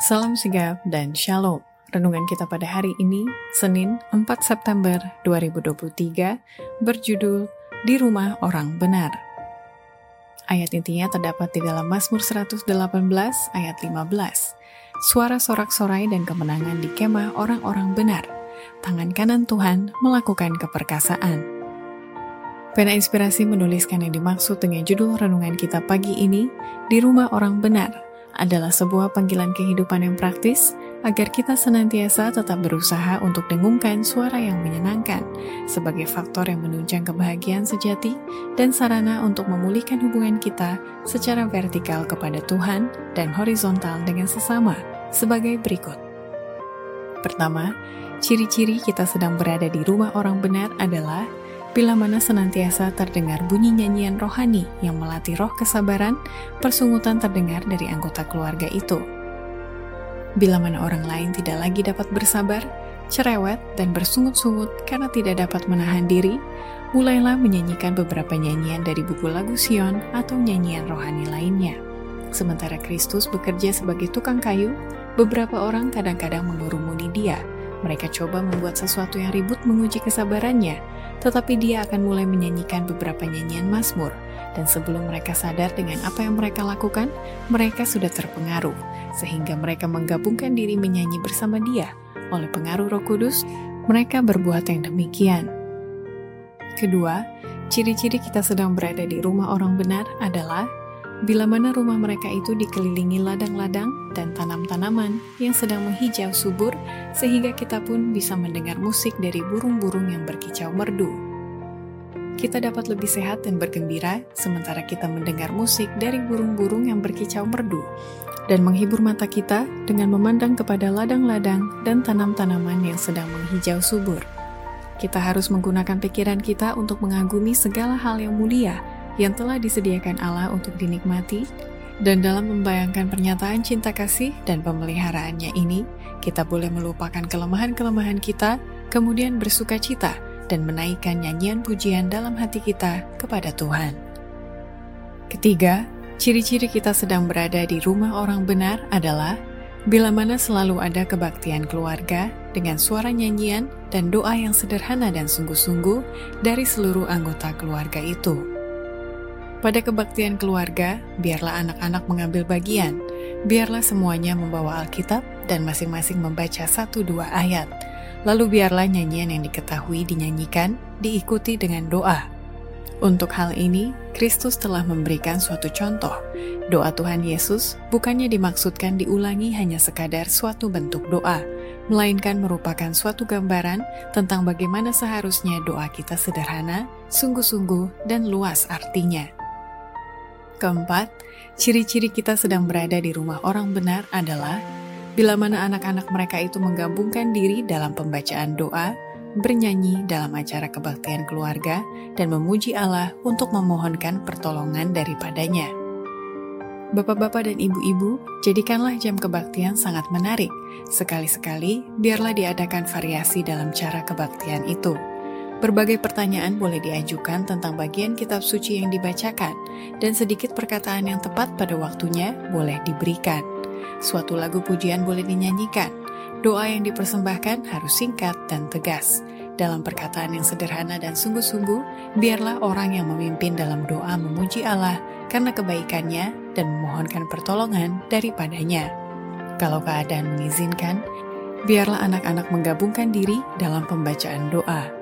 Salam sigap dan shalom. Renungan kita pada hari ini, Senin 4 September 2023, berjudul Di Rumah Orang Benar. Ayat intinya terdapat di dalam Mazmur 118 ayat 15. Suara sorak-sorai dan kemenangan di kemah orang-orang benar. Tangan kanan Tuhan melakukan keperkasaan. Pena Inspirasi menuliskan yang dimaksud dengan judul renungan kita pagi ini, Di Rumah Orang Benar, adalah sebuah panggilan kehidupan yang praktis agar kita senantiasa tetap berusaha untuk dengungkan suara yang menyenangkan sebagai faktor yang menunjang kebahagiaan sejati dan sarana untuk memulihkan hubungan kita secara vertikal kepada Tuhan dan horizontal dengan sesama sebagai berikut. Pertama, ciri-ciri kita sedang berada di rumah orang benar adalah bila mana senantiasa terdengar bunyi nyanyian rohani yang melatih roh kesabaran, persungutan terdengar dari anggota keluarga itu. Bila mana orang lain tidak lagi dapat bersabar, cerewet, dan bersungut-sungut karena tidak dapat menahan diri, mulailah menyanyikan beberapa nyanyian dari buku lagu Sion atau nyanyian rohani lainnya. Sementara Kristus bekerja sebagai tukang kayu, beberapa orang kadang-kadang mengurumuni dia. Mereka coba membuat sesuatu yang ribut menguji kesabarannya, tetapi dia akan mulai menyanyikan beberapa nyanyian Mazmur, dan sebelum mereka sadar dengan apa yang mereka lakukan, mereka sudah terpengaruh, sehingga mereka menggabungkan diri menyanyi bersama dia. Oleh pengaruh roh kudus, mereka berbuat yang demikian. Kedua, ciri-ciri kita sedang berada di rumah orang benar adalah bila mana rumah mereka itu dikelilingi ladang-ladang dan tanam-tanaman yang sedang menghijau subur, sehingga kita pun bisa mendengar musik dari burung-burung yang berkicau merdu. Kita dapat lebih sehat dan bergembira sementara kita mendengar musik dari burung-burung yang berkicau merdu, dan menghibur mata kita dengan memandang kepada ladang-ladang dan tanam-tanaman yang sedang menghijau subur. Kita harus menggunakan pikiran kita untuk mengagumi segala hal yang mulia yang telah disediakan Allah untuk dinikmati, dan dalam membayangkan pernyataan cinta kasih dan pemeliharaannya ini, kita boleh melupakan kelemahan-kelemahan kita, kemudian bersuka cita dan menaikkan nyanyian pujian dalam hati kita kepada Tuhan. Ketiga, ciri-ciri kita sedang berada di rumah orang benar adalah bila mana selalu ada kebaktian keluarga dengan suara nyanyian dan doa yang sederhana dan sungguh-sungguh dari seluruh anggota keluarga itu. Pada kebaktian keluarga, biarlah anak-anak mengambil bagian. Biarlah semuanya membawa Alkitab dan masing-masing membaca satu dua ayat. Lalu biarlah nyanyian yang diketahui dinyanyikan, diikuti dengan doa. Untuk hal ini, Kristus telah memberikan suatu contoh. Doa Tuhan Yesus bukannya dimaksudkan diulangi hanya sekadar suatu bentuk doa, melainkan merupakan suatu gambaran tentang bagaimana seharusnya doa kita sederhana, sungguh-sungguh, dan luas artinya. Keempat, ciri-ciri kita sedang berada di rumah orang benar adalah bila mana anak-anak mereka itu menggabungkan diri dalam pembacaan doa, bernyanyi dalam acara kebaktian keluarga, dan memuji Allah untuk memohonkan pertolongan daripadanya. Bapak-bapak dan ibu-ibu, jadikanlah jam kebaktian sangat menarik. Sekali-sekali, biarlah diadakan variasi dalam cara kebaktian itu. Berbagai pertanyaan boleh diajukan tentang bagian kitab suci yang dibacakan, dan sedikit perkataan yang tepat pada waktunya boleh diberikan. Suatu lagu pujian boleh dinyanyikan. Doa yang dipersembahkan harus singkat dan tegas. Dalam perkataan yang sederhana dan sungguh-sungguh, biarlah orang yang memimpin dalam doa memuji Allah karena kebaikannya dan memohonkan pertolongan daripadanya. Kalau keadaan mengizinkan, biarlah anak-anak menggabungkan diri dalam pembacaan doa.